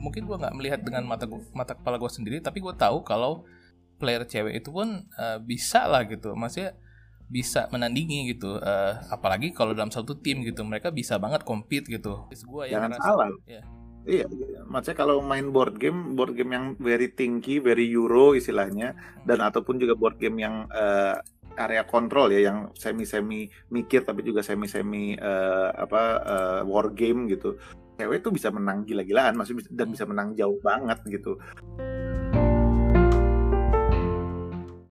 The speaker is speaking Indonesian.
mungkin gue nggak melihat dengan mata gua, mata kepala gue sendiri tapi gue tahu kalau player cewek itu pun uh, bisa lah gitu maksudnya bisa menandingi gitu uh, apalagi kalau dalam satu tim gitu mereka bisa banget compete gitu gua ya jangan salah ya. Iya, maksudnya kalau main board game, board game yang very tinggi, very Euro istilahnya, hmm. dan ataupun juga board game yang uh, area kontrol ya, yang semi semi mikir tapi juga semi semi uh, apa uh, war game gitu, cewek tuh bisa menang gila-gilaan maksudnya dan hmm. bisa menang jauh banget gitu.